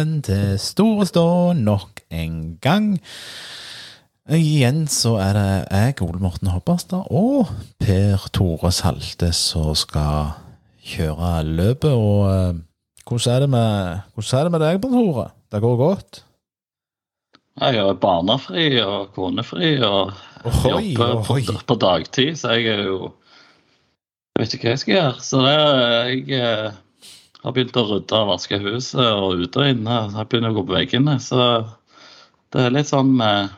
velkommen til Store Stå nok en gang. Igjen så er det jeg, Ole Morten Hopperstad, og Per Tore Salte som skal kjøre løpet. Og eh, hvordan er det med, hvordan er det med deg, Per Tore? Det går godt? Jeg er barnefri og konefri og Ohoi, jobber ohoi. på, på dagtid, så jeg er jo Jeg vet ikke hva jeg skal gjøre. Så det, er jeg eh, har begynt å rydde og vaske huset og ute og inne. Jeg begynner å gå på veggene. Så det er litt sånn med,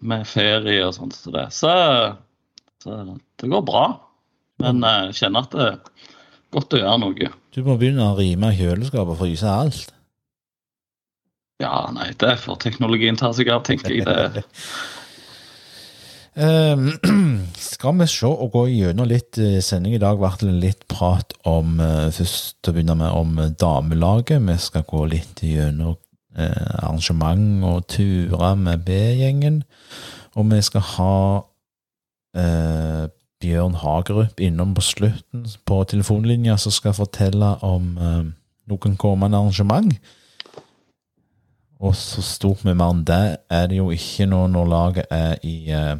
med ferie og sånt som det. Så, så det går bra. Men jeg kjenner at det er godt å gjøre noe. Du må begynne å rime kjøleskapet og fryse alt. Ja, nei, det får teknologien ta seg av, tenker jeg. Det, Ehm, skal vi se og gå gjennom litt eh, sending i dag, ble det litt prat om eh, Først å begynne med om eh, damelaget. Vi skal gå litt gjennom arrangement og turer med B-gjengen. Og vi skal ha eh, Bjørn Hagerup innom på slutten på telefonlinja, som skal fortelle om eh, noen kommende arrangement. Og så stort med mer enn det er det jo ikke nå når laget er i eh,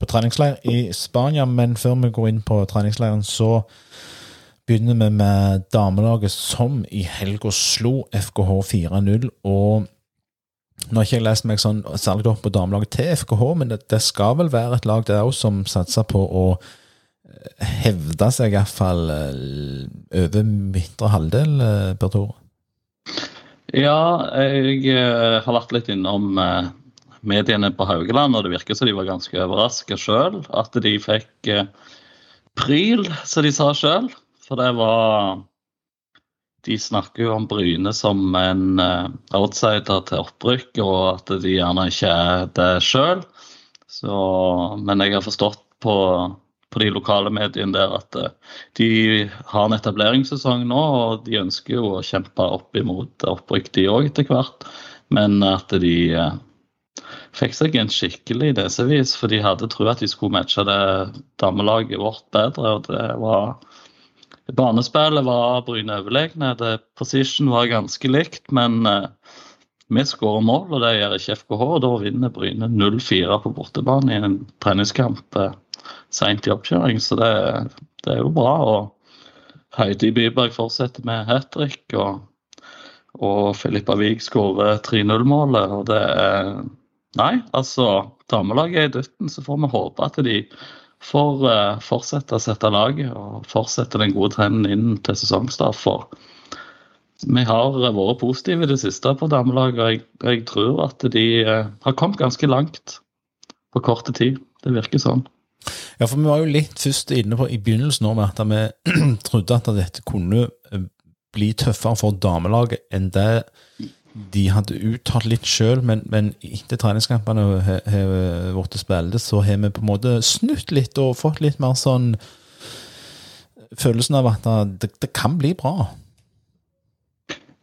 på treningsleir i Spania, men før vi går inn på treningsleiren, så begynner vi med damelaget som i helga slo FKH 4-0. Og nå har ikke jeg lest meg sånn særlig opp på damelaget til FKH, men det, det skal vel være et lag der òg som satser på å eh, hevde seg iallfall over midtre halvdel, eh, Per Tore. Ja, jeg eh, har vært litt innom eh, mediene på Haugeland, og det virker som de var ganske overraska sjøl. At de fikk eh, pryl, som de sa sjøl. For det var De snakker jo om Bryne som en eh, outsider til opprykk, og at de gjerne ikke er det sjøl. Men jeg har forstått på på de lokale mediene der at eh, de har en etableringssesong nå, og de ønsker jo å kjempe opp imot opprykk de òg etter hvert. Men at de fikk seg en skikkelig nesevis, for de hadde trodd at de skulle matche det damelaget vårt bedre. og det var Banespillet var Bryne overlegne. Position var ganske likt, men eh, vi skårer mål, og det gjør ikke FKH. og Da vinner Bryne 0-4 på bortebane i en treningskamp eh, seint i oppkjøring, så det, det, er jo bra. og Heidi Byberg fortsetter med hat trick, og, og Filippa Wiig skårer 3-0-målet. og det er Nei, altså Damelaget er i dytten, så får vi håpe at de får uh, fortsette å sette laget og fortsette den gode trenden inn til sesongstart. For vi har vært positive i det siste på damelaget, og jeg, jeg tror at de uh, har kommet ganske langt på korte tid. Det virker sånn. Ja, for vi var jo litt først inne på i begynnelsen med at vi trodde at dette kunne eh, bli tøffere for damelaget enn det de hadde uttalt litt sjøl, men, men etter treningskampene har blitt spilt, så har vi på en måte snutt litt og fått litt mer sånn følelsen av at det, det kan bli bra.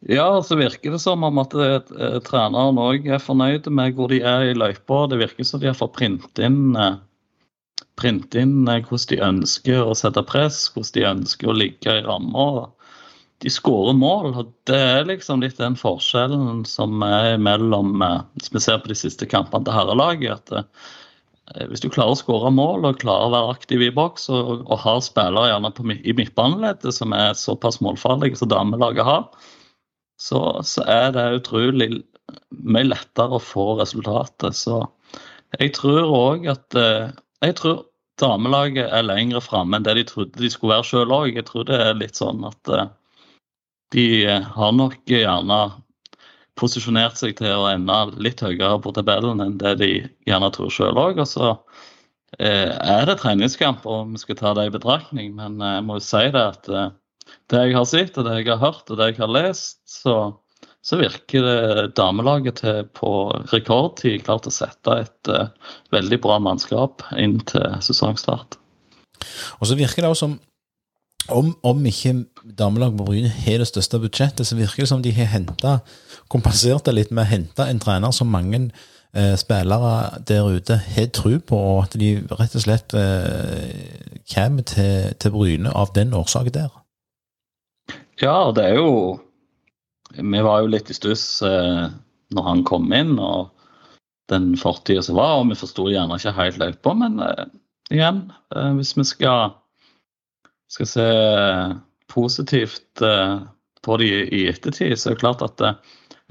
Ja, så virker det som om at eh, treneren òg er fornøyd med hvor de er i løypa. Det virker som de har fått print inn eh, printe inn eh, hvordan de ønsker å sette press, hvordan de ønsker å ligge i rammer. De skårer mål. og Det er liksom litt den forskjellen som er mellom eh, Hvis vi ser på de siste kampene til herrelaget. at eh, Hvis du klarer å skåre mål og klarer å være aktiv i boks og, og har spillere gjerne på, i midtbaneleddet som er såpass målfarlige som damelaget har, så, så er det utrolig mye lettere å få resultatet. Så jeg tror òg at jeg tror damelaget er lenger framme enn det de trodde de skulle være sjøl òg. Jeg tror det er litt sånn at de har nok gjerne posisjonert seg til å ende litt høyere på tabellen enn det de gjerne tror sjøl òg. Og så uh, er det treningskamp, og vi skal ta det i betraktning. Men uh, jeg må jo si det at det jeg har sett, og det jeg har hørt, og det jeg har lest, så så virker det damelaget til på rekordtid klart å sette et uh, veldig bra mannskap inn til sesongstart. Og så virker det også som om, om ikke damelaget på Bryne har det største budsjettet, så virker det som de har hentet, kompensert det litt med å hente en trener som mange eh, spillere der ute har tro på, og at de rett og slett eh, kommer til, til Bryne av den årsaken der. Ja, og det er jo Vi var jo litt i stuss eh, når han kom inn, og den fortida som var, og vi forsto gjerne ikke helt løypa, men eh, igjen, eh, hvis vi skal, skal se positivt eh, på det i, ettertid, så er det klart at eh,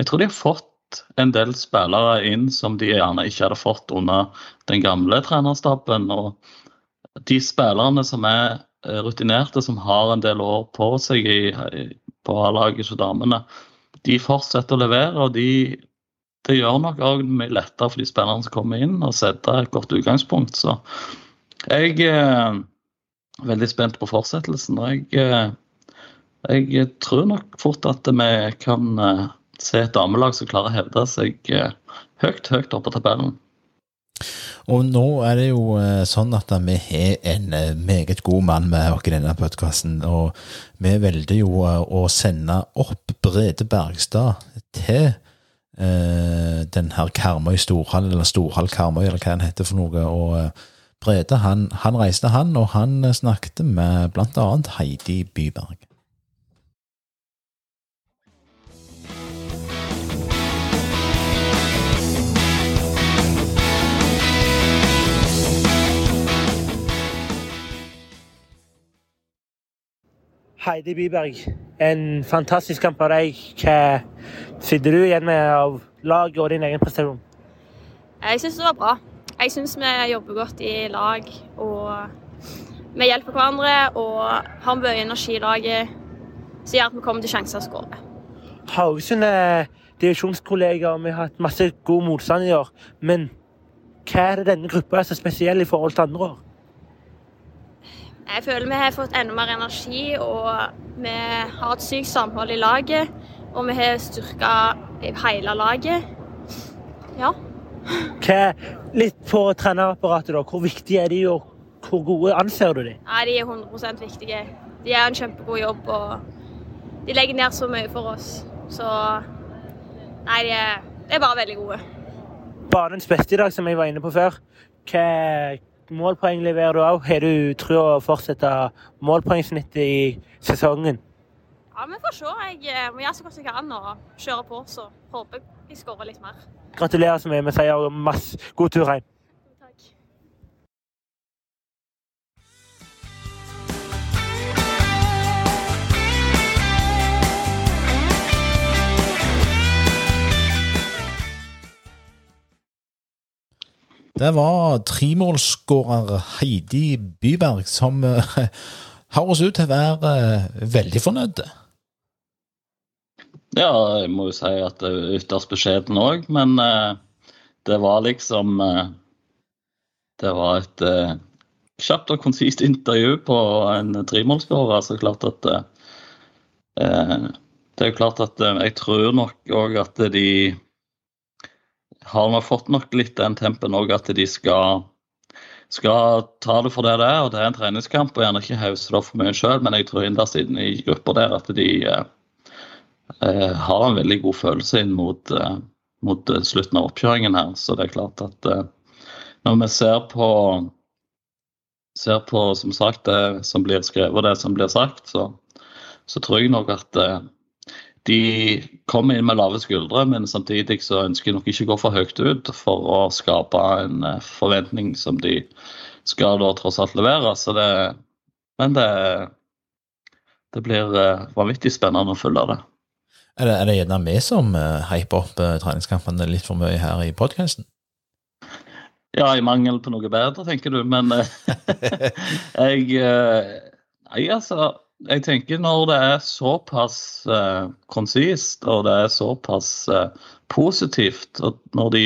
jeg tror de har fått en del spillere inn som de gjerne ikke hadde fått under den gamle trenerstaben. og de spillerne som er eh, rutinerte, som har en del år på seg i, på A-laget hos damene, de fortsetter å levere. og de, Det gjør nok òg mye lettere for de spillerne som kommer inn, å sette et godt utgangspunkt. Så jeg veldig spent på fortsettelsen. og jeg, eh, jeg tror nok fort at vi kan eh, se et damelag som klarer å hevde seg høyt, høyt oppe på tabellen. Og nå er det jo eh, sånn at vi har en eh, meget god mann med oss i denne podkasten. Og vi velger jo eh, å sende opp Brede Bergstad til eh, den her Karmøy Storhall, eller Storhall Karmøy, eller hva den heter for noe. Og Brede han, han reiste, han, og han snakket med blant annet Heidi Byberg. Heidi Byberg, en fantastisk kamp av deg. Hva sitter du igjen med av laget og din egen prestasjon? Jeg syns det var bra. Jeg syns vi jobber godt i lag. og Vi hjelper hverandre og har mye energi i laget som gjør at vi kommer til sjanser å skåre. Haugesund er divisjonskollegaer, og vi har hatt masse god motstand i år. Men hva er det denne gruppa er så spesiell i forhold til andre år? Jeg føler vi har fått enda mer energi, og vi har et sykt samhold i laget. Og vi har styrka hele laget. Ja. Hva, litt på trenerapparatet, da. Hvor viktige er de, og hvor gode anser du de? Ja, de er 100% viktige. De gjør en kjempegod jobb, og de legger ned så mye for oss. Så Nei, de er, de er bare veldig gode. Banens beste i dag, som jeg var inne på før. Hva målpoeng leverer du òg? Har du tro å fortsette målpoengsnittet i sesongen? Ja, vi får se. Jeg eh, må gjøre så godt jeg kan og kjøre på, så håper jeg skårer litt mer. Gratulerer så mye med seier og masse god tur hjem. Det var tremålsskårer Heidi Byberg som uh, høres ut til å være uh, veldig fornøyd. Ja, jeg må jo si at det er ytterst beskjeden òg, men uh, det var liksom Det var et kjapt og konsist intervju på en tremålsskårer. Så klart at Det er jo klart at jeg tror nok òg at de har nå fått nok litt den tempen òg at de skal, skal ta det for det det er. og Det er en treningskamp og gjerne ikke hausse det for mye sjøl, men jeg tror innerst inne i gruppa der at de eh, eh, har en veldig god følelse inn mot, eh, mot slutten av oppkjøringen her. Så det er klart at eh, når vi ser på ser på som sagt det som blir skrevet og det som blir sagt, så, så tror jeg nok at eh, de kommer inn med lave skuldre, men samtidig så ønsker de nok ikke å gå for høyt ut for å skape en eh, forventning som de skal da tross alt levere. Så det, men det, det blir eh, vanvittig spennende å følge det. Er det, er det gjerne vi som uh, hyper opp uh, treningskampene litt for mye her i podkasten? Ja, i mangel på noe bedre, tenker du. Men uh, jeg Nei, altså jeg tenker når det er såpass uh, konsist og det er såpass uh, positivt, og når de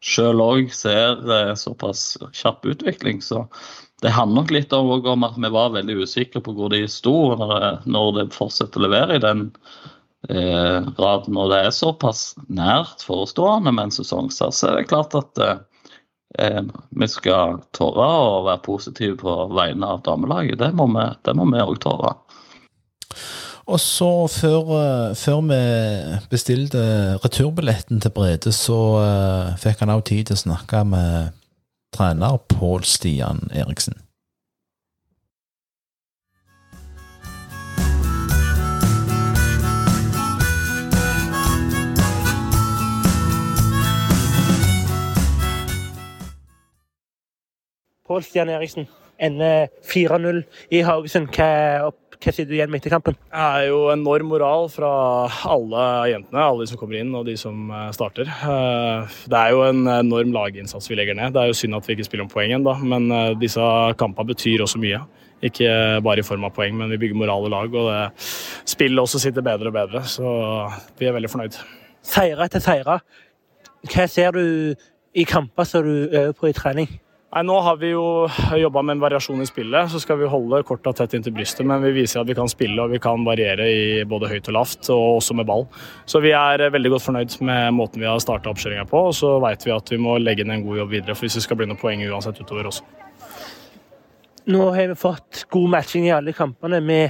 sjøl òg ser uh, såpass kjapp utvikling, så det handler nok litt om, om at vi var veldig usikre på hvor de sto når det, når det fortsetter å levere i den eh, når det er såpass nært forestående med en sesongstart, så er det klart at eh, vi skal tåre å være positive på vegne av damelaget. Det må vi òg tåre. Og så, før, eh, før, vi bestilte returbilletten til Brede, så fikk han òg tid til å snakke med trener Pål Stian Eriksen. Pål Stian Eriksen ender 4-0 i Haugesund. Hva, hva sier du igjen med etterkampen? Det er jo enorm moral fra alle jentene, alle de som kommer inn og de som eh, starter. Eh, det er jo en enorm laginnsats vi legger ned. Det er jo synd at vi ikke spiller om poeng ennå, men eh, disse kampene betyr også mye. Ikke bare i form av poeng, men vi bygger moral i lag, og det spillet også sitter bedre og bedre. Så vi er veldig fornøyd. Seire etter seire. Hva ser du i kamper som du øver på i trening? Nei, Nå har vi jo jobba med en variasjon i spillet. Så skal vi holde korta tett inntil brystet, men vi viser at vi kan spille og vi kan variere i både høyt og lavt, og også med ball. Så vi er veldig godt fornøyd med måten vi har starta oppkjøringa på. Og så veit vi at vi må legge ned en god jobb videre, for hvis det skal bli noen poeng uansett utover også. Nå har vi fått god matching i alle kampene. Vi,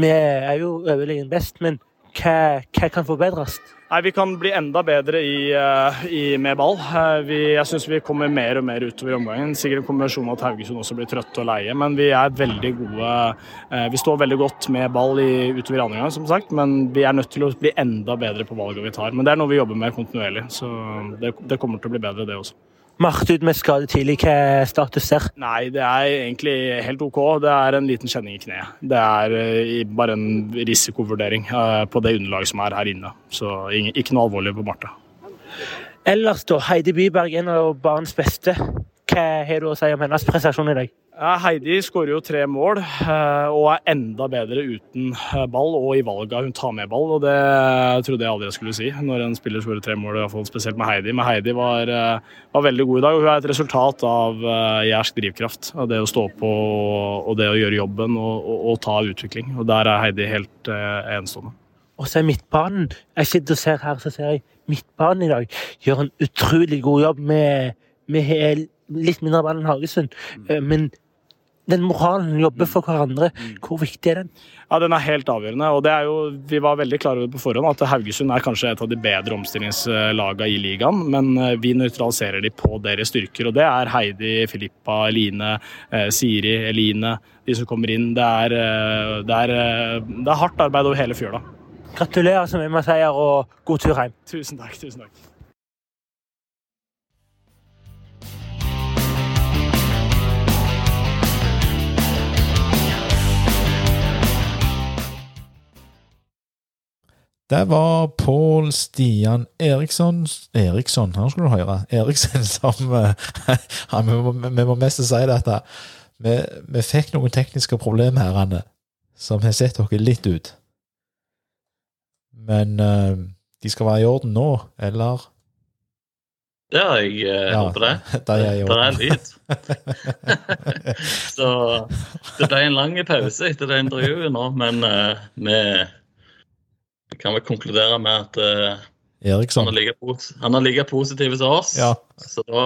vi er jo overlegen best, men hva, hva, kan forbedres? Nei, Vi kan bli enda bedre i, eh, i, med ball. Eh, vi, jeg syns vi kommer mer og mer utover i omgangen. Sikkert en kombinasjon av at Haugesund også blir trøtte og leie, men vi er veldig gode. Eh, vi står veldig godt med ball i, utover i andre gang, som sagt, men vi er nødt til å bli enda bedre på valgene vi tar. Men det er noe vi jobber med kontinuerlig, så det, det kommer til å bli bedre, det også. Marte ut med skade tidlig, hva status der? Nei, det er egentlig helt OK. Det er en liten kjenning i kneet. Det er uh, bare en risikovurdering uh, på det underlaget som er her inne. Så ikke noe alvorlig på Marte. Ellers da, Heidi Byberg, en av barns beste. Hva har du å si om hennes prestasjon i dag? Heidi skårer jo tre mål eh, og er enda bedre uten eh, ball og i valget hun tar med ball. og Det trodde jeg aldri jeg skulle si når en spiller skårer tre mål, i hvert fall spesielt med Heidi. Men Heidi var, eh, var, veldig god i dag, og hun er et resultat av jærsk drivkraft. Av det å stå på og det å gjøre jobben og, og, og ta utvikling. Og Der er Heidi helt enestående. Og så er midtbanen Jeg sitter og ser her, så ser jeg midtbanen i dag gjør en utrolig god jobb med, med litt mindre ball enn Hagesund. Mm. Men den moralen, jobbe for hverandre, mm. hvor viktig er den? Ja, Den er helt avgjørende. og det er jo, Vi var veldig klare over på forhånd at Haugesund er kanskje et av de bedre omstillingslagene i ligaen, men eh, vi nøytraliserer de på deres styrker. og Det er Heidi, Filippa, Eline, eh, Siri, Eline, de som kommer inn. Det er, eh, det er, det er hardt arbeid over hele fjøla. Gratulerer så mye med seier og god tur hjem. Tusen takk. tusen takk. Det var Pål Stian Eriksson Eriksson, her skulle du høre. Eriksen som ja, vi, må, vi, må, mest si dette. vi, vi fikk noen tekniske problemer her, Anne, som har sett dere litt ut. Men uh, de skal være i orden nå, eller? Ja, jeg uh, ja, håper det. Det er, det er lyd. Så det ble en lang pause etter det intervjuet nå, men uh, vi kan vi konkludere med at uh, han, er like, han er like positiv som oss. Ja. Så da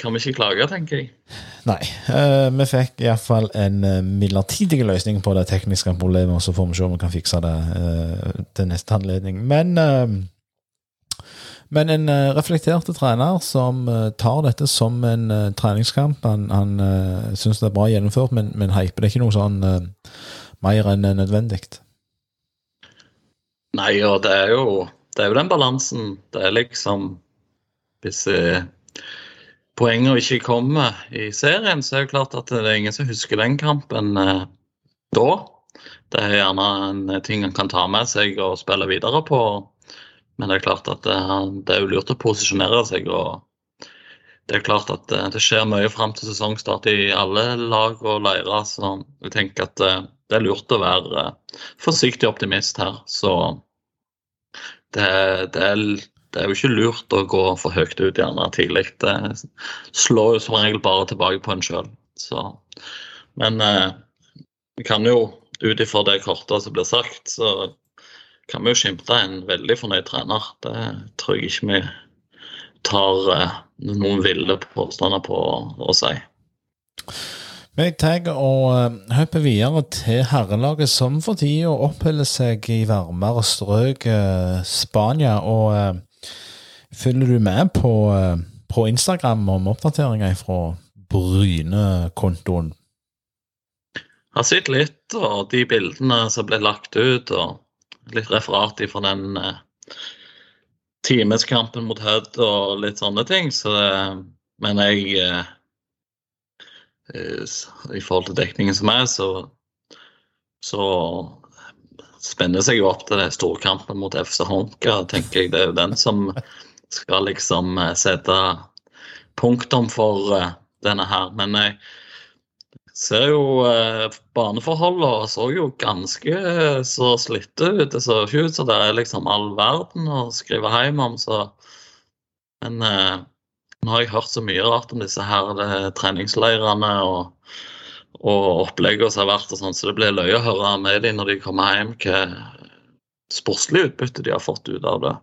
kan vi ikke klage, tenker jeg. Nei. Uh, vi fikk iallfall en uh, midlertidig løsning på det tekniske problemet, så får vi se om vi kan fikse det uh, til neste anledning. Men, uh, men en reflekterte trener som tar dette som en treningskamp. Han, han syns det er bra gjennomført, men, men hyper det ikke noe sånn mer enn nødvendig. Nei, og det er jo, det er jo den balansen. Det er liksom Hvis eh, poengene ikke kommer i serien, så er det klart at det er ingen som husker den kampen eh, da. Det er gjerne en ting han kan ta med seg og spille videre på. Men det er klart at det, det er jo lurt å posisjonere seg. og det er klart at det skjer mye fram til sesongstart i alle lag og leirer. Så jeg tenker at det, er lurt å være forsiktig optimist her. Så det, det, er, det, er, jo ikke lurt å gå for høyt ut gjerne tidlig. Det slår jo som regel bare tilbake på en sjøl. Men eh, vi kan jo, ut ifra det kortet som blir sagt, så kan vi jo skimte en veldig fornøyd trener. Det tror jeg ikke vi tar eh, noen ville påstander på å si. Vi jeg tenker å hoppe videre til herrelaget som for tida oppholder seg i varmere strøk, eh, Spania. Og uh, følger du med på, uh, på Instagram om oppdateringer fra Bryne-kontoen? Har sett litt, og de bildene som ble lagt ut, og litt referat fra den timeskampen mot Hødd og litt sånne ting. Så, men jeg eh, i forhold til dekningen som er, så, så spenner seg jo opp til det storkampen mot FC Honka, tenker jeg. Det er jo den som skal liksom eh, sette punktum for eh, denne her. Men jeg ser jo eh, baneforholdene så jo ganske eh, så slitte ut. Det så ikke ut som det er liksom all verden å skrive hjem om, så Men eh, nå har jeg hørt så mye rart om disse her eh, treningsleirene og, og opplegget som har vært og sånn, så det blir løye å høre med dem når de kommer hjem hva sportslig utbytte de har fått ut av det.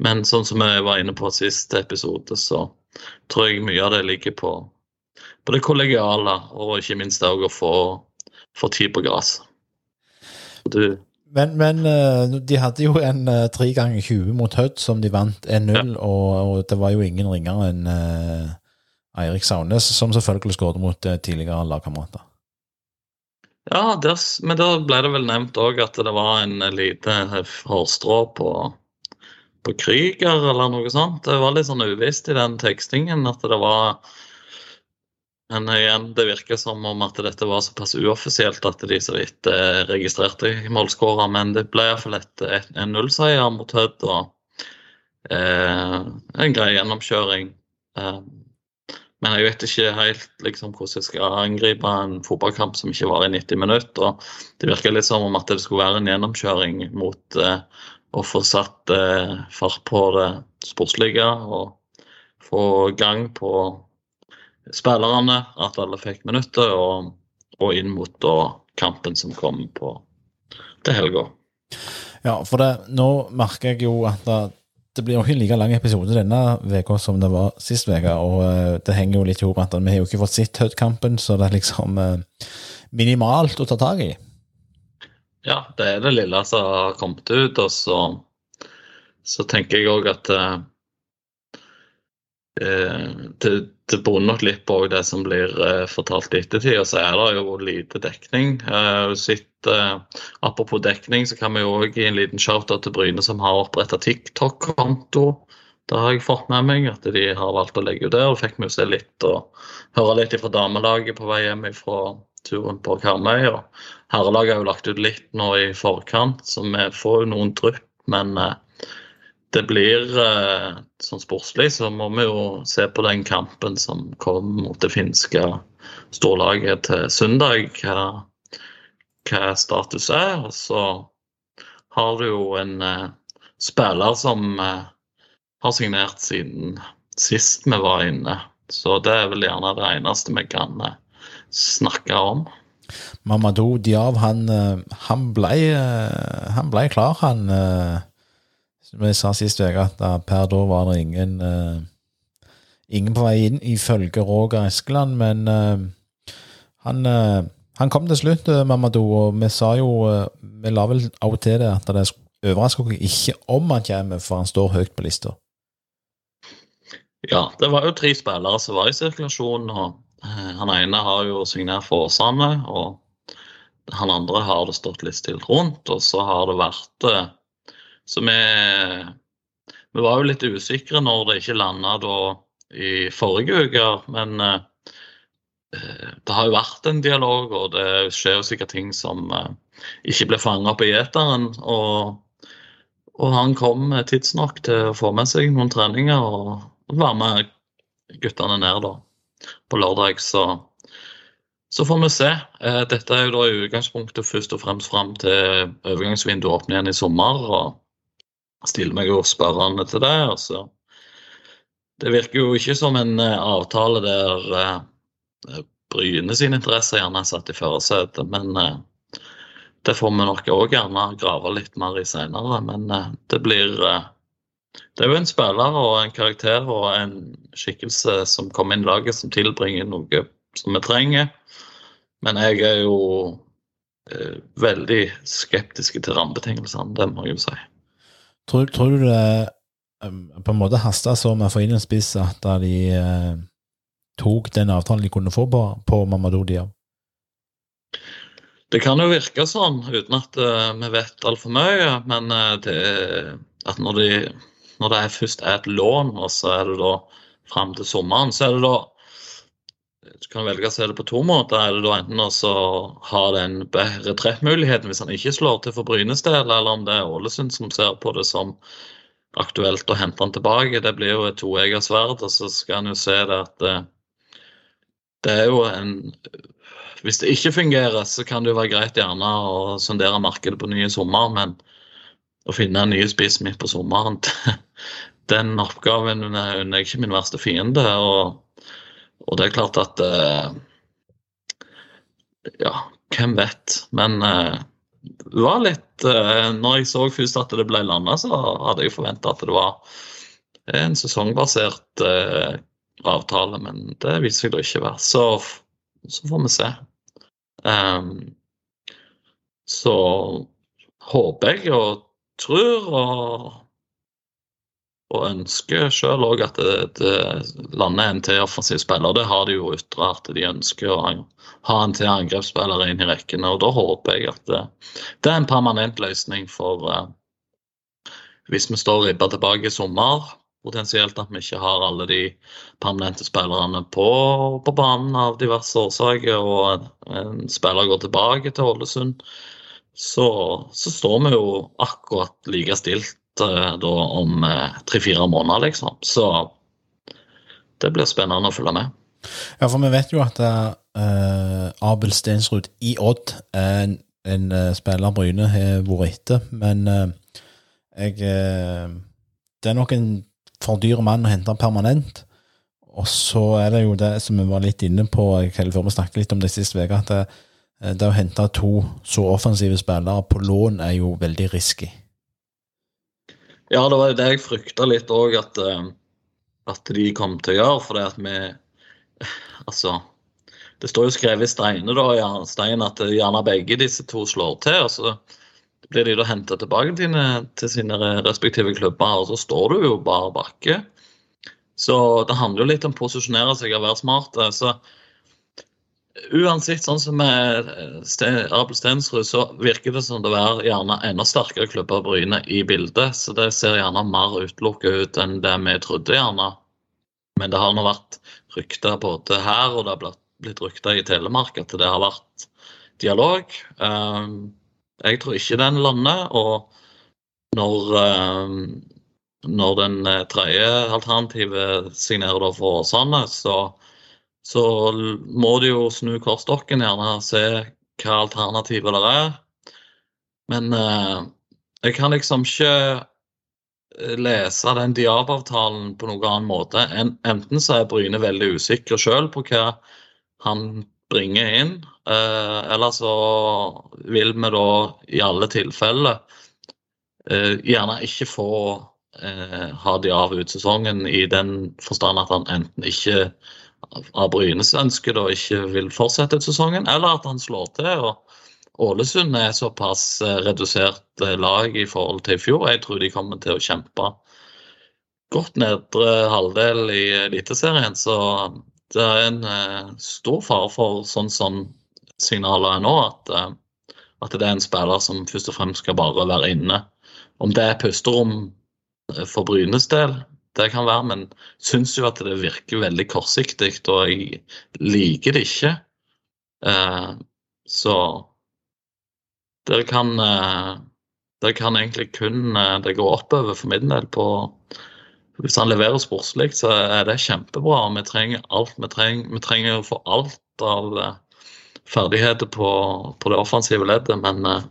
Men sånn som jeg var inne på sist episode, så tror jeg mye av det ligger på, på det kollegiale, og ikke minst det å få, få tid på gress. Du, Men, men eh, de hadde jo en eh, 3 ganger 20 mot Hødd som de vant 1-0, og, og det var jo ingen ringere enn eh, Eirik Saunes, som selvfølgelig skåret mot eh, tidligere lagkamerater. Ja, der, men da ble det vel nevnt òg at det var en lite hårstrå på, på Krüger eller noe sånt. Det var litt sånn uvisst i den tekstingen at det var Men igjen, det virker som om at dette var såpass uoffisielt at de så vidt eh, registrerte målskårer. Men det ble iallfall en nullseier mot Hødd og eh, en grei gjennomkjøring. Eh, men jeg vet ikke helt liksom, hvordan jeg skal angripe en fotballkamp som ikke var i 90 minutter. og Det virker litt som om at det skulle være en gjennomkjøring mot eh, å få satt eh, fart på det sportslige og få gang på spillerne, at alle fikk minutter, og, og inn mot da, kampen som kom på til helga. Ja, for det, nå merker jeg jo at det, det blir jo ikke like lang episode denne uka som det var sist uke, og eh, det henger jo litt i hop at vi har jo ikke fått sett Hud-kampen, så det er liksom eh, minimalt å ta tak i. Ja, det er det lille som har kommet ut, og så, så tenker jeg òg at eh, eh, det, bunner nok litt på det som blir eh, fortalt i ettertid, og så er det jo lite dekning. Eh, sitt, eh, apropos dekning, så kan vi jo gi en liten shout-out til Bryne, som har oppretta TikTok-konto. Det har jeg fått med meg, at de har valgt å legge ut det. Og fikk vi jo se litt og høre litt fra damelaget på vei hjem fra turen på Karmøy. Herrelaget har jo lagt ut litt nå i forkant, så vi får jo noen drypp. Men det blir eh, sånn sportslig, så må vi jo se på den kampen som kom mot det finske storlaget til søndag, hva, hva status er. Og så har du jo en eh, spiller som eh, har signert siden sist vi var inne. Så det er vel gjerne det eneste vi kan snakke om. Mamadou Diav, han, han, ble, han ble klar, han. Eh, Som jeg sa sist uke, at da, per da var det ingen uh, Ingen på vei inn, ifølge Roger Eskeland, men uh, han, uh, han kom til slutt, eh, Mamadou, og vi sa jo eh, Vi la vel av og til det at det overrasker oss ikke om han kommer, for han står høyt på lista. Ja, det var jo tre spillere som var i sirkulasjon. og eh, Han ene har jo signert for Åsane, og han andre har det stått litt stilt rundt. Og så har det vært eh, Så vi, vi var jo litt usikre når det ikke landa da i forrige uke, men eh, det har jo vært en dialog, og det skjer jo sikkert ting som eh, ikke ble fanga opp i eteren. Og, og han kom tidsnok til å få med seg noen treninger og være med guttene ned da, på lørdag. Så, så får vi se. Eh, Dette er jo da i utgangspunktet først og fremst fram til overgangsvinduet åpner igjen i sommer. og stiller meg jo spørrende til det. altså det virker jo ikke som en eh, avtale der uh, Bryne sine interesser gjerne er satt i førersetet, men uh, det får vi nok òg gjerne grave litt mer i senere. Men uh, det blir Det er jo en spiller og en karakter og en skikkelse som kommer inn i laget som tilbringer noe som vi trenger. Men jeg er jo veldig skeptisk til rammebetingelsene, det må jeg jo si. Tror, tror du det um, på en måte hasta så med å få inn en spiss at de eh, tok den avtalen de kunne få på, på Mamadou Diab? Det kan jo virke sånn uten at uh, vi vet altfor mye, men uh, det, at når, de, når det først er et lån, og så er det da fram til sommeren, så er det da du kan velge å se det på to måter. Er det da enten å ha den retrettmuligheten hvis han ikke slår til for Brynes del, eller om det er Ålesund som ser på det som aktuelt å hente han tilbake. Det blir jo et toegget sverd, og så skal en jo se det at det, det er jo en Hvis det ikke fungerer, så kan det jo være greit gjerne å sondere markedet på nye sommer, men å finne en ny spiss midt på sommeren, den oppgaven er ikke min verste fiende. og og det er klart at uh, Ja, hvem vet. Men uh, var litt uh, Når jeg så først at det ble landa, så hadde jeg forventa at det var en sesongbasert avtale, men det viser seg da ikke å være. Så, så får vi se. Um, så håper jeg og tror og og ønsker selv òg at det, det lander en til offensiv spiller. Det har de jo ytra at de ønsker å ha en til angrepsspiller inn i rekkene. og Da håper jeg at det, det er en permanent løsning for uh, hvis vi står ribba tilbake i sommer. Potensielt at vi ikke har alle de permanente spillerne på, på banen av diverse årsaker, og en spiller går tilbake til Ålesund. Så, så står vi jo akkurat like stilt Eh, da om eh, tre-fire måneder, liksom. Så det blir spennende å følge med. Ja, for vi vet jo at uh, Abel Stensrud i Odd er en, en uh, spiller Bryne har vært etter, men uh, jeg Det er nok en for dyr mann å hente permanent. Og så er det jo det som vi var litt inne på før vi snakket litt om det siste uke, at det, det å hente to så offensive spillere på lån er jo veldig risky. Ja, det var jo det jeg frykta litt òg at, eh, at, de kom til å gjøre. For det at vi Altså, det står jo skrevet i steiner da, ja, stein at gjerne begge disse to slår til. og så blir de da henta tilbake til, til, sine respektive klubber, og så står du jo bare bakke. Så det handler jo litt om å posisjonere seg og være smart. Så uansett, sånn som med eh, Abel Stensrud, så virker det som det er gjerne enda sterkere klubber Bryne i bildet. Så det ser gjerne mer utelukka ut enn det vi trodde, gjerne. Men det har nå vært rykter både her og det har blitt rykter i Telemark at det har vært dialog. Ehm, jeg tror ikke den lander. Og når, ehm, når den eh, tredje alternativet signerer for Åsane, så så må du jo snu kortstokken, gjerne se hva alternativer det er. Men eh, jeg kan liksom ikke eh, lese den Diab-avtalen på noen annen måte. En, enten så er Bryne veldig usikker sjøl på hva han bringer inn, eh, eller så vil vi da i alle tilfeller eh, gjerne ikke få eh, ha Diab ut sesongen i den forstand at han enten ikke av Brynes ønske da ikke vil fortsette sesongen, eller at han slår til. og Ålesund er såpass eh, redusert eh, lag i forhold til i fjor. Jeg tror de kommer til å kjempe godt nedre halvdel i Eliteserien. Så det er en eh, stor fare for, sånn som signalet er nå, at, at, det er en spiller som først og fremst skal bare være inne. Om det er pusterom for Brynes del, det kan være, men syns jo at det virker veldig kortsiktig, og jeg liker det ikke. Eh, så det kan eh, Det kan egentlig kun eh, det gå oppover for min del på Hvis han leverer sportslig, så er det kjempebra. Vi trenger alt vi trenger. Vi trenger å få alt av eh, ferdigheter på, på, det offensive leddet, men eh,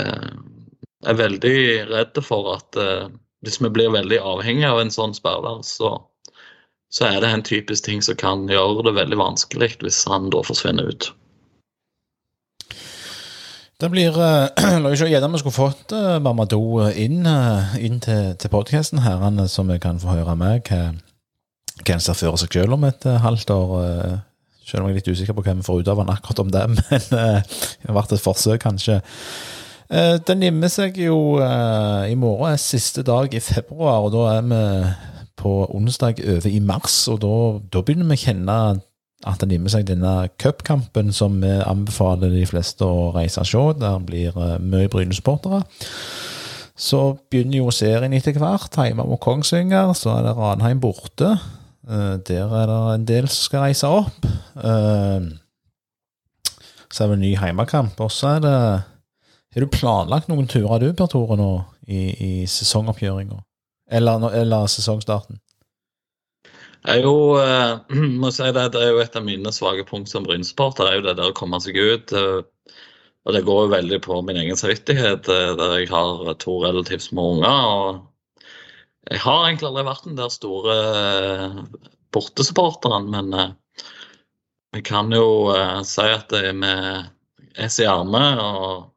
eh, jeg er veldig redd for at hvis vi blir veldig avhengig av en sånn spiller, så, så, er det en typisk ting som kan gjøre det veldig vanskelig hvis han da forsvinner ut. Det blir Jeg La oss se, gjerne vi skulle fått uh, Mamadou inn, uh, inn til, til podkasten her, så vi kan få høre med hva, hva en ser for seg selv om et halvt år. Selv om jeg er litt usikker på hva vi får ut av han akkurat om det, men det har vært et forsøk, kanskje. Uh, den nimmer seg jo uh, I morgen er siste dag i februar, og da er vi på onsdag over i mars. Og da, da begynner vi å kjenne at det nimmer seg denne cupkampen som vi anbefaler de fleste å reise og se. Der blir uh, mye Bryne-supportere. Så begynner jo serien etter hvert. Hjemme mot Kongsvinger, så er det Ranheim borte. Eh, der er det en del som skal reise opp. Eh, så er det en ny heimekamp. Og så er det Har du planlagt noen turer du, Per Tore, nå i, i sesongoppgjøringa? Eller, eller sesongstarten? Jeg jo, eh, må si det, det er jo et av mine svake punkt som Bryn-supporter. er jo det der å komme seg ut. Eh, og det går jo veldig på min egen samvittighet, eh, der jeg har to relativt små unger. og Jeg har egentlig aldri vært den der store eh, bortesupporteren, men jeg vi kan jo eh, si at er med S i armet og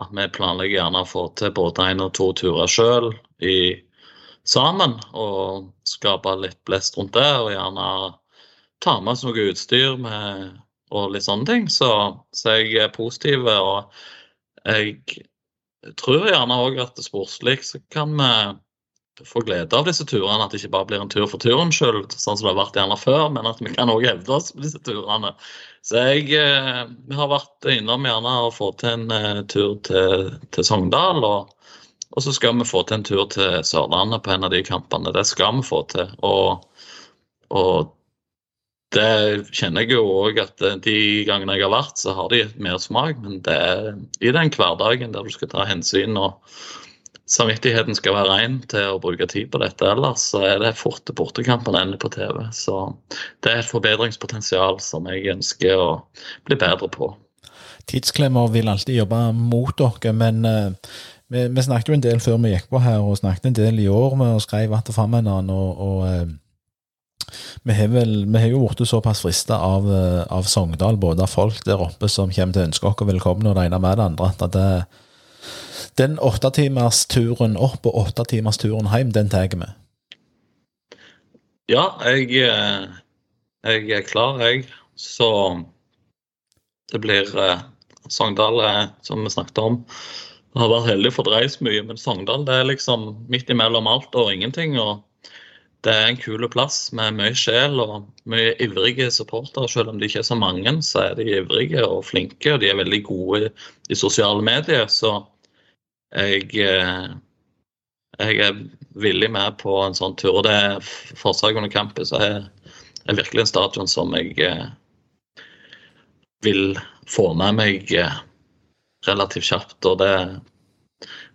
at vi planlegger gjerne å få til både én og to turer sjøl sammen. Og skape litt blest rundt det, og gjerne ta med oss noe utstyr med, og litt sånne ting. Så, så jeg er positiv. Og jeg tror gjerne òg at sportslig så kan vi få glede av disse turene. At det ikke bare blir en tur for turen skyld, sånn som det har vært gjerne før, men at vi kan òg hevde oss på disse turene. Så jeg eh, har vært innom gjerne å få til en eh, tur til, til Sogndal. Og, og, så skal vi få til en tur til Sørlandet på en av de kampene. Det skal vi få til. Og, og det kjenner jeg jo òg at de gangene jeg har vært, så har de gitt mersmak. Men det er i den hverdagen der du skal ta hensyn og samvittigheten skal være rein til å bruke tid på dette. Ellers så er det fort til bortekampen ender på TV. Så det er et forbedringspotensial som jeg ønsker å bli bedre på. Tidsklemmer vil alltid jobbe mot dere, men uh, vi, vi, snakket jo en del før vi gikk på her, og snakket en del i år med å skrive att og, og uh, vi har, vel, vi har jo blitt såpass frista av, uh, av, Sogndal, både av folk der oppe som kommer til å ønske oss velkommen, og det ene med det andre, at det, den åttetimersturen opp og åttetimersturen hjem, den tar vi. Ja, jeg, eh, jeg, er klar, jeg. Så det blir eh, Sogndal, som vi snakket om. Jeg har vært heldig og fått reist mye, men Sogndal det er liksom midt imellom alt og ingenting. og Det er en kul plass med mye sjel og mye ivrige supportere. Selv om de ikke er så mange, så er de ivrige og flinke, og de er veldig gode i sosiale medier. Så jeg, eh, jeg er villig med på en sånn tur. og det er Forsvaret under campus er, er virkelig en stadion som jeg eh, vil få med meg eh, relativt kjapt. og det er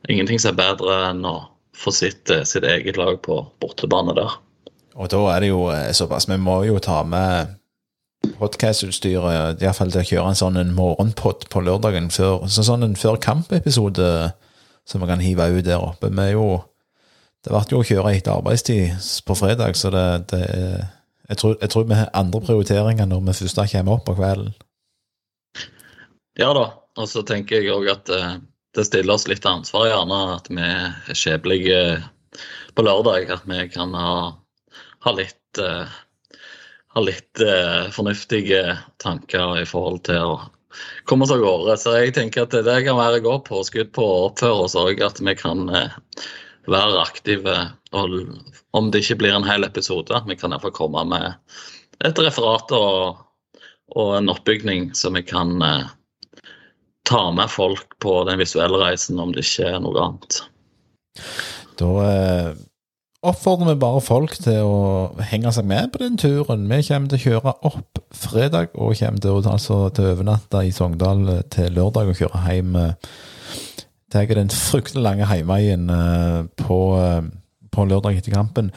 ingenting som er bedre enn å få sitt, sitt eget lag på bortebane der. Og da er det jo såpass, vi må jo ta med podkastutstyret, iallfall til å kjøre en sånn en morgenpod på lørdagen før, sånn en før kampepisode som vi kan hive ut der oppe. Vi er jo Det ble jo å kjøre etter arbeidstid på fredag, så det, det jeg, tror, jeg tror vi har andre prioriteringer når vi først kommer opp på kvelden. Ja da, og så tenker jeg òg at eh, det stiller oss litt ansvar, gjerne at vi er skjebnelige på lørdag. At vi kan ha, ha litt uh, ha litt uh, fornuftige tanker i forhold til å komme oss av gårde. Så jeg tenker at det kan være godt påskudd på å oppføre oss òg, at vi kan eh, være aktive. Og om det ikke blir en hel episode, vi kan iallfall komme med et referat og, og, en oppbygning som vi kan eh, ta med folk på den visuelle reisen, om det ikke er noe annet. Da eh, oppfordrer vi bare folk til å henge seg med på den turen. Vi kommer til å kjøre opp fredag og kommer til å altså, til overnatte i Sogndal eh, til lørdag og kjøre hjem. Det er den fryktelig lange hjemveien eh, på, eh, på lørdag etter kampen.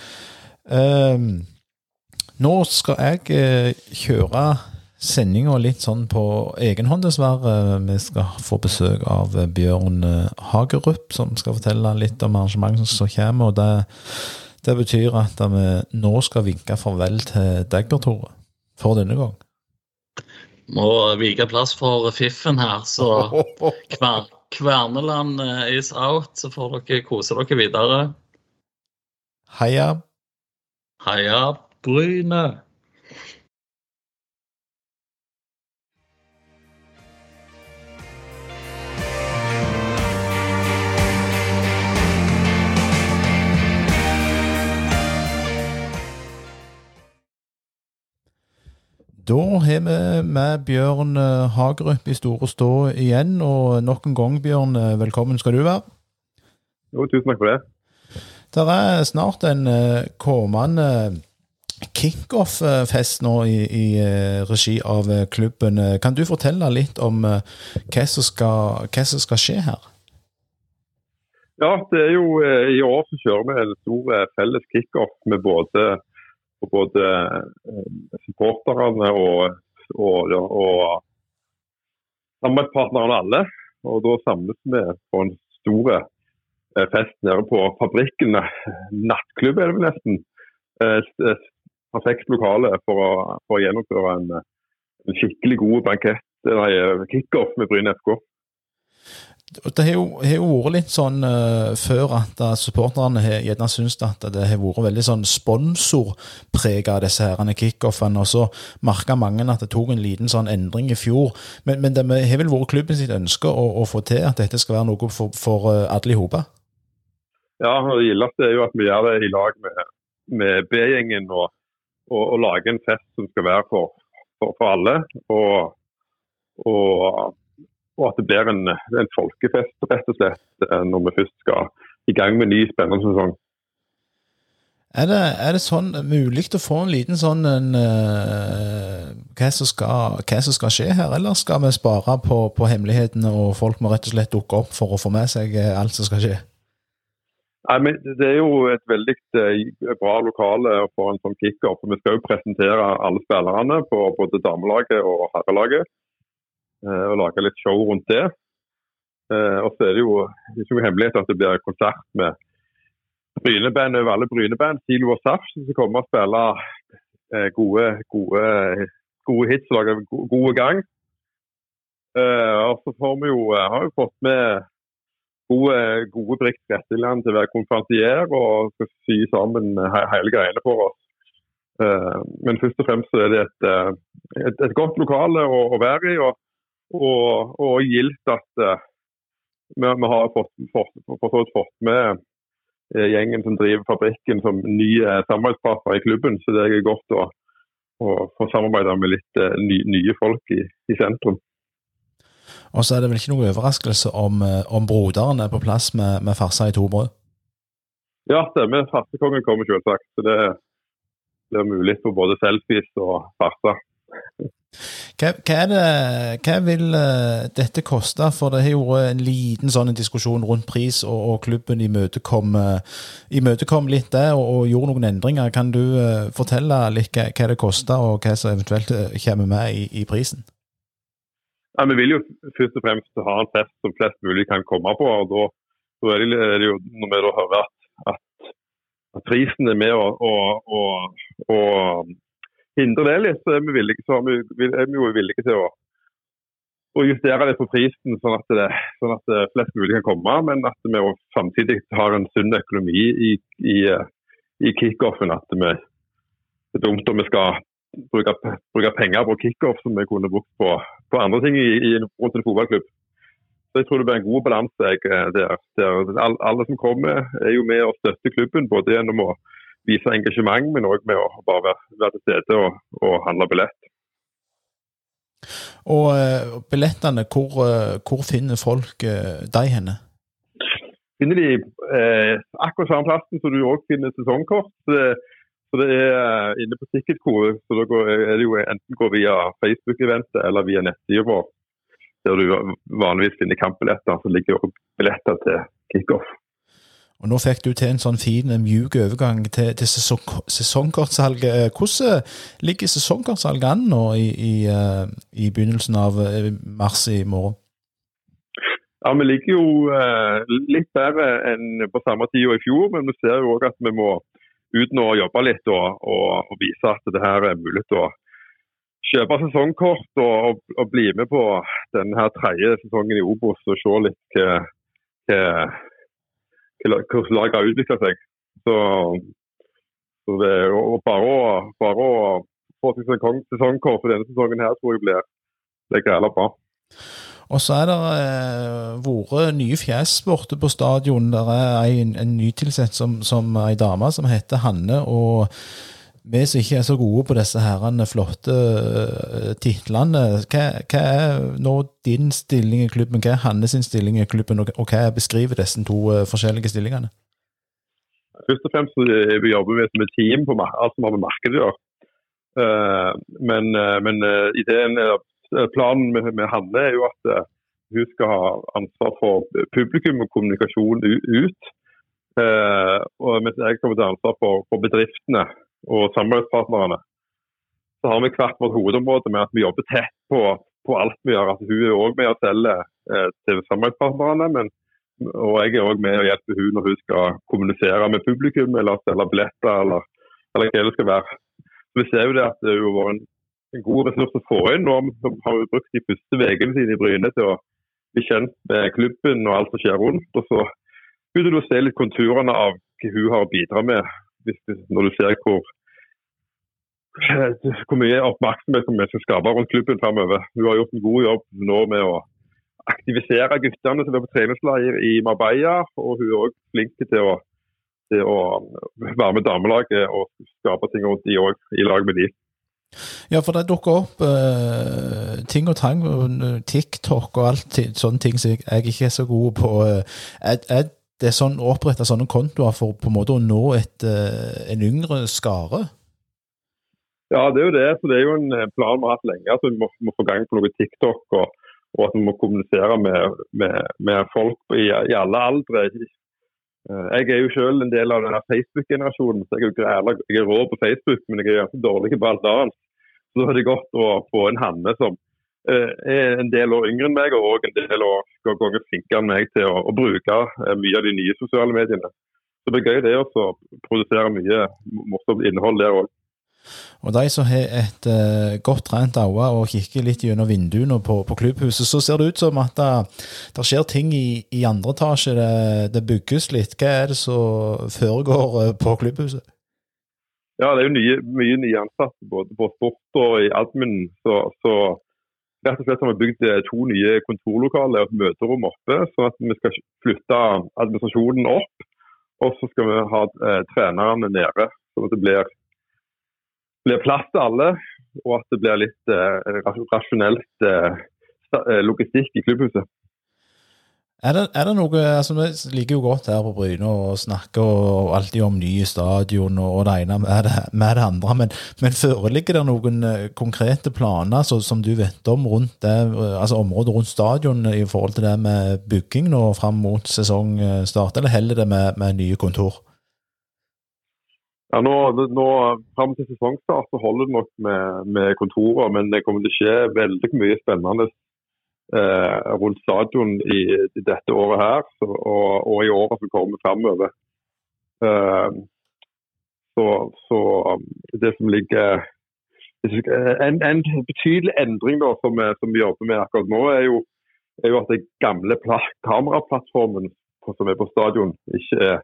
Nå skal jeg kjøre sendinga litt sånn på egen hånd, dessverre. Vi skal få besøk av Bjørn Hagerup, som skal fortelle litt om arrangementet som kommer. og det det betyr at vi nå skal vinke farvel til deg, Bjørn Tore, for denne gang. Må vike plass for fiffen her, så kver, Kverneland eh, is out. Så får dere kose dere videre. Heia. Heia Bryne. Da har vi med Bjørn eh, Hagerup i Store Stå igjen, og nok en gang, Bjørn, eh, velkommen skal du være. Jo, tusen takk for det. Det er snart en eh, kommende kickoff-fest nå i, i regi av klubben. Kan du fortelle litt om hva som skal, hva som skal skje her? Ja, det er jo I år så kjører vi en stor felles kickoff med både, og både eh, supporterne og, og, og samarbeidspartnerne alle. Og Da samles vi på en stor eh, fest nede på fabrikken. Nattklubb er det vel nesten. Et eh, Perfekt lokale for å, for å gjennomføre en, en skikkelig god bankett, eller kickoff med Bryne FK. Det har jo, vært litt sånn uh, før at uh, supporterne gjerne syntes at det har vært veldig sånn sponsorprega disse herrene kickoffene, og så merka mange at det tok en liten sånn endring i fjor. Men, men det har vel vært klubben sitt ønske å, å få til at dette skal være noe for, for eh, alle i hopet? Ja, det gildeste er jo at vi gjør det i lag med, med B-gjengen og, og, og lager en fest som skal være for, for, for alle. Og, og, og at det blir en, en folkefest, rett og slett, eh, når vi først skal i gang med en ny spennende sesong. Er det, er det sånn mulig å få en liten sånn en, uh, hva, som skal, hva som skal skje her, eller skal vi spare på, på hemmelighetene og folk må rett og slett dukke opp for å få med seg eh, alt som skal skje? Nei, men Det er jo et veldig bra lokale for en sånn kickoff. Vi skal jo presentere alle spillerne på både damelaget og herrelaget. Eh, Og lage litt show rundt det. Eh, Og så er det jo ikke noe hemmelighet at det blir konsert med Bryneband over alle Bryneband. Silo og Saft som kommer og spille eh, gode, gode, gode hits og lager god gang. Og så får vi jo, har vi fått med gode, gode Brix Retteland til å være konferansier og skal sy sammen hele greiene for oss. Men først og fremst er det et, et, et godt lokale å, å være i, og, og, og gildt at uh, vi, vi har fått, fått, for fått med eh, gjengen som driver fabrikken som nye samarbeidspartner i klubben, så det er godt å, å få samarbeide med litt uh, ny, nye folk i, i sentrum. Og så er det vel ikke noe overraskelse om, om broderen er på plass med, med farsa i to brød? Ja, stemmer. Farsekongen kommer selvsagt. Så det blir mulig for både selfies og farser. Hva, hva, det, hva vil eh, dette koste? For det har jo vært en liten sånn diskusjon rundt pris, og, og klubben imøtekom, eh, imøtekom litt det og, og gjorde noen endringer. Kan du eh, fortelle litt hva, det koster, og hva som eventuelt kommer med i, i prisen? Nei, vi vil jo først og fremst ha en fest som flest mulig kan komme på. og Da, da det, er det jo noe med å høre at, at, at prisen er med å, å, å, å hindre det litt, så er vi, villige, så er vi, jo villige til å, å justere det på prisen, sånn at, det, sånn at det flest mulig kan komme. Men at vi samtidig har en sunn økonomi i, i, i kickoffen. At vi, det er dumt om vi skal bruke, bruke penger på kickoff som vi kunne brukt på, på andre ting i, i, rundt en fotballklubb. Så jeg tror det blir en god balanse der. der alle som kommer, er jo med å støtte klubben. Både gjennom å vise engasjement, men òg med å bare være, til stede og, og handle billett. Og uh, billettene, hvor, uh, hvor finner folk uh, deg henne? Finner de akkurat samme plassen som du òg finner sesongkort. Så det, så det er inne på Ticketcore. Så da går, er det jo enten går via Facebook-eventet eller via nettsida vår. Der du vanligvis finner kampbilletter. Så ligger òg billetter til kickoff. Og nå fikk du til en sånn fin, mjuk overgang til, til sesong, sesongkortsalget. Eh, Hvordan ligger sesongkortsalget an nå i, i, eh, i begynnelsen av eh, mars i morgen? Ja, Vi ligger jo eh, litt bedre enn på samme tid i fjor, men vi ser jo òg at vi må ut nå og jobbe litt og, og, og vise at det her er mulig å kjøpe sesongkort og, og, bli med på denne tredje sesongen i Obos og se litt hva, hvordan laget har utvikla seg. Så, så det er bare å, bare å få seg sesong- sesongkort for denne sesongen her tror jeg blir, blir greit bra. Og så er det eh, vært nye fjes borte på stadion. Der er en, en nytilsett som, som ei dame som heter Hanne. og vi som ikke er så gode på disse herrene flotte uh, titlene, hva, hva er nå din stilling i klubben, hva er Hannes stilling i klubben, og, hva beskriver disse to uh, forskjellige stillingene? først og fremst vi jobber vi som et team på alt som har med markedet å gjøre. Eh, men eh, men eh, ideen, eh, planen med, med Hanne er jo at eh, hun skal ha ansvar for publikum og kommunikasjon ut. Eh, og mens jeg kommer til ansvar for, for bedriftene og samarbeidspartnerne. Så har vi hvert vårt hovedområde med at vi jobber tett på, på alt vi gjør. Altså, hun er òg med å selge eh, til samarbeidspartnerne, men, og jeg er òg med å hjelpe hun når hun skal kommunisere med publikum eller selge billetter eller, eller hva det skal være. Så vi ser jo det at det har vært en, en god ressurs å få inn. Nå har vi- brukt de første ukene sine i Bryne til å bli kjent med klubben og alt som skjer rundt. Og så begynner du å se litt konturene av hva hun har å bidra med, hvis du, når du ser hvor hvor mye oppmerksomhet som vi skal skape rundt klubben fremover. Hun har gjort en god jobb nå med å aktivisere guttene som er på treningsleir i Marbella. Og hun er òg flink til å, til å være med damelaget og skape ting rundt de òg, i lag med de. Ja, for det dukker opp uh, ting og tang, eh, TikTok og alt sånne ting som jeg, jeg ikke er så god på. Uh, Er, er det sånn å opprette sånne kontoer for på en måte å nå et, eh, en yngre skare? Ja, det er jo det. Så det er jo en eh, plan vi har hatt lenge. at Vi må, må få gang på noe TikTok, og, og at vi må kommunisere med, med, med folk i, i alle aldre. Eh, Jeg er jo selv en del av denne Facebook-generasjonen, så jeg er jo jeg er rå på Facebook, men jeg er ganske dårlig på alt annet. Så da er det godt å få en Hanne som er en del år yngre enn meg, og også en del år ganger flinkere enn meg til å, å bruke eh, mye av de nye sosiale mediene. Så det blir gøy det å produsere mye morsomt innhold der òg. Og de som har et eh, godt trent øye og kikker litt gjennom vinduene på, på klubbhuset, så ser det ut som at det, det skjer ting i, i andre etasje. Det, det bygges litt. Hva er det som foregår eh, på klubbhuset? Ja, det er jo nye, mye nye ansatte både på sport og i admin. Så, så rett og slett har vi bygd eh, to nye kontorlokaler og et møterom oppe, sånn at vi skal flytte administrasjonen opp. Og så skal vi ha eh, trenerne nede, sånn at det blir, blir plass til alle. Og at det blir litt eh, rasjonelt eh, eh, logistikk i klubbhuset. Er det, er det noe altså Vi liker jo godt her på Bryne og snakker alltid om nye stadion og, det ene med det, med det andre, men, men foreligger det noen eh, konkrete planer så, som du vet om rundt det, eh, altså området rundt stadion i forhold til det med bygging nå fram mot sesongstart, eller heller det med, med nye kontor? Ja, nå, nå Fram til sesongstart så holder det nok med, med kontorer, men det kommer til å skje veldig mye spennende eh, rundt stadion i, i dette året her og, og i året som kommer fremover. Eh, så, så det som ligger en, en betydelig endring da, som, vi- som vi jobber med akkurat nå, er jo, er jo at den gamle kameraplattformen som er på stadion, ikke er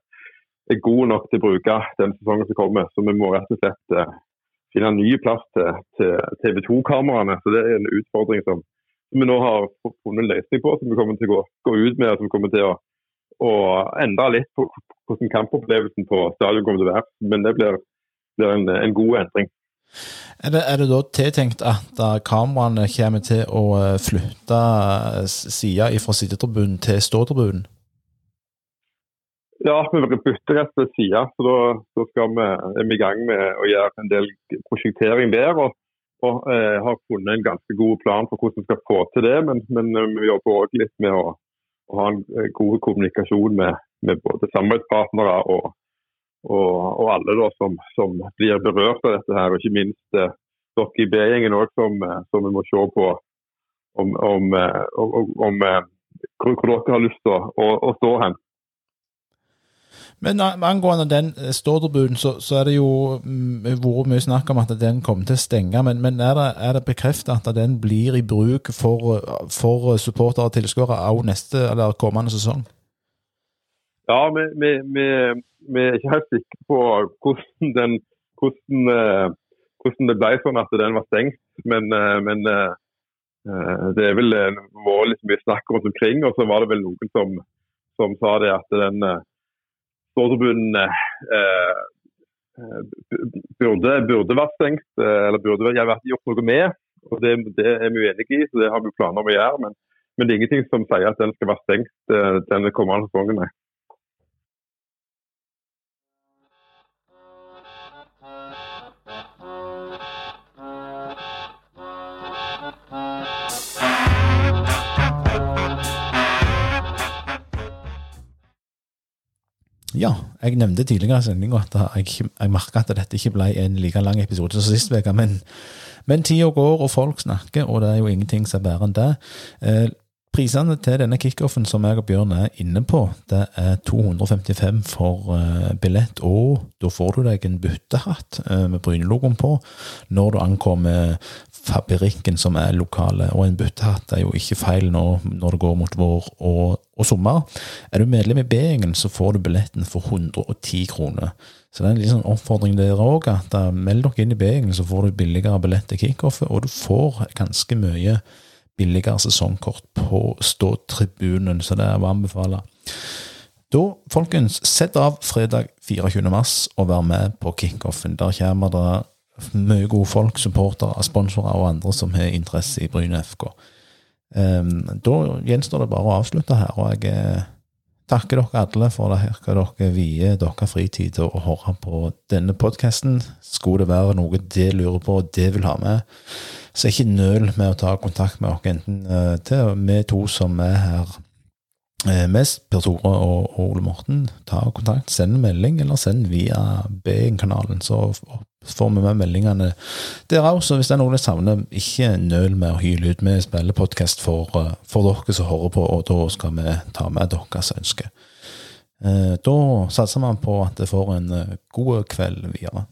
er god nok til å bruke den sesongen som kommer. Så vi må rett og slett eh, finne en ny plass til, til TV 2-kameraene. Så det er en utfordring som, som vi nå har funnet en løsning på, som vi kommer til å gå, gå ut med. Som kommer til å, å endre litt på hvordan kampopplevelsen på stadion kommer til å være. Men det blir, blir en, en god endring. Er det, er det da tiltenkt at uh, kameraene kommer til å uh, flytte uh, sida fra sidetribunen til ståtribunen? Ja, vi bytter rett og side. Så da, da vi, er vi i gang med å gjøre en del prosjektering der. Og, og eh, har funnet en ganske god plan for hvordan vi skal få til det. Men, men eh, vi jobber òg litt med å, å ha en eh, god kommunikasjon med, med både samarbeidspartnere og, og, og alle da, som, som blir berørt av dette. her, og Ikke minst eh, dere i B-gjengen òg, som, eh, som vi må se på om, om, om, om hvor, hvor dere har lyst til å, å, å stå hen. Men angående den uh, så, så er det jo mm, vært mye snakk om at den kommer til å stenge. Men, men er det, det bekreftet at den blir i bruk for, for supportere og tilskuere òg neste eller kommende sesong? Ja, vi, vi, vi, vi er ikke helt sikre på hvordan, den, hvordan, eh, hvordan det ble sånn at den var stengt. Men, eh, men eh, eh, det er vel eh, vært litt mye snakk omkring. Og så var det vel noen som, som sa det at den eh, eh, eh, burde, burde vært stengt, eh, eller burde vært gjort noe med. Og det, det er vi uenige i, så det har vi planer om å gjøre. Men, men det er ingenting som sier at den skal være stengt eh, denne kommende sesongen. Ja, jeg nevnte tidligere i sendinga at jeg, jeg merka at dette ikke ble en like lang episode som sist uke, men, men tida går, og folk snakker, og det er jo ingenting som er bedre enn det. Eh, Prisene til denne kickoffen som jeg og Bjørn er inne på, det er 255 for uh, billett, og da får du deg en byttehatt uh, med Brynelogoen på når du ankommer fabrikken som er lokale. Og en byttehatt er jo ikke feil nå når det går mot vår og, og sommer. Er du medlem i B-gjengen, så får du billetten for 110 kroner. Så det er en liten oppfordring der òg, at uh, meld dere inn i B-gjengen, så får du billigere billett til kickoffet, og du får ganske mye billigere sesongkort på ståtribunen, så det er å anbefale. Da, folkens, sett av fredag 24. mars og vær med på kickoffen. Der kommer det mye gode folk, supportere, sponsorer og andre som har interesse i Bryne FK. Um, da gjenstår det bare å avslutte her, og jeg eh, takker dere alle for det her, hva dere vier dere fritid til å høre på denne podkasten. Skulle det være noe det lurer på og det vil ha med, så ikke nøl med å ta kontakt med oss, enten uh, til vi to som er her uh, mest, Per Tore og, og, Ole Morten. Ta kontakt, send en melding, eller send via B-kanalen, så får vi med meldingene der òg. Så hvis det er noe jeg savner, ikke nøl med å hyle ut. Vi spiller podkast for, uh, for, dere som hører på, og da skal vi ta med deres ønske. Da satser man på at det får en god kveld videre.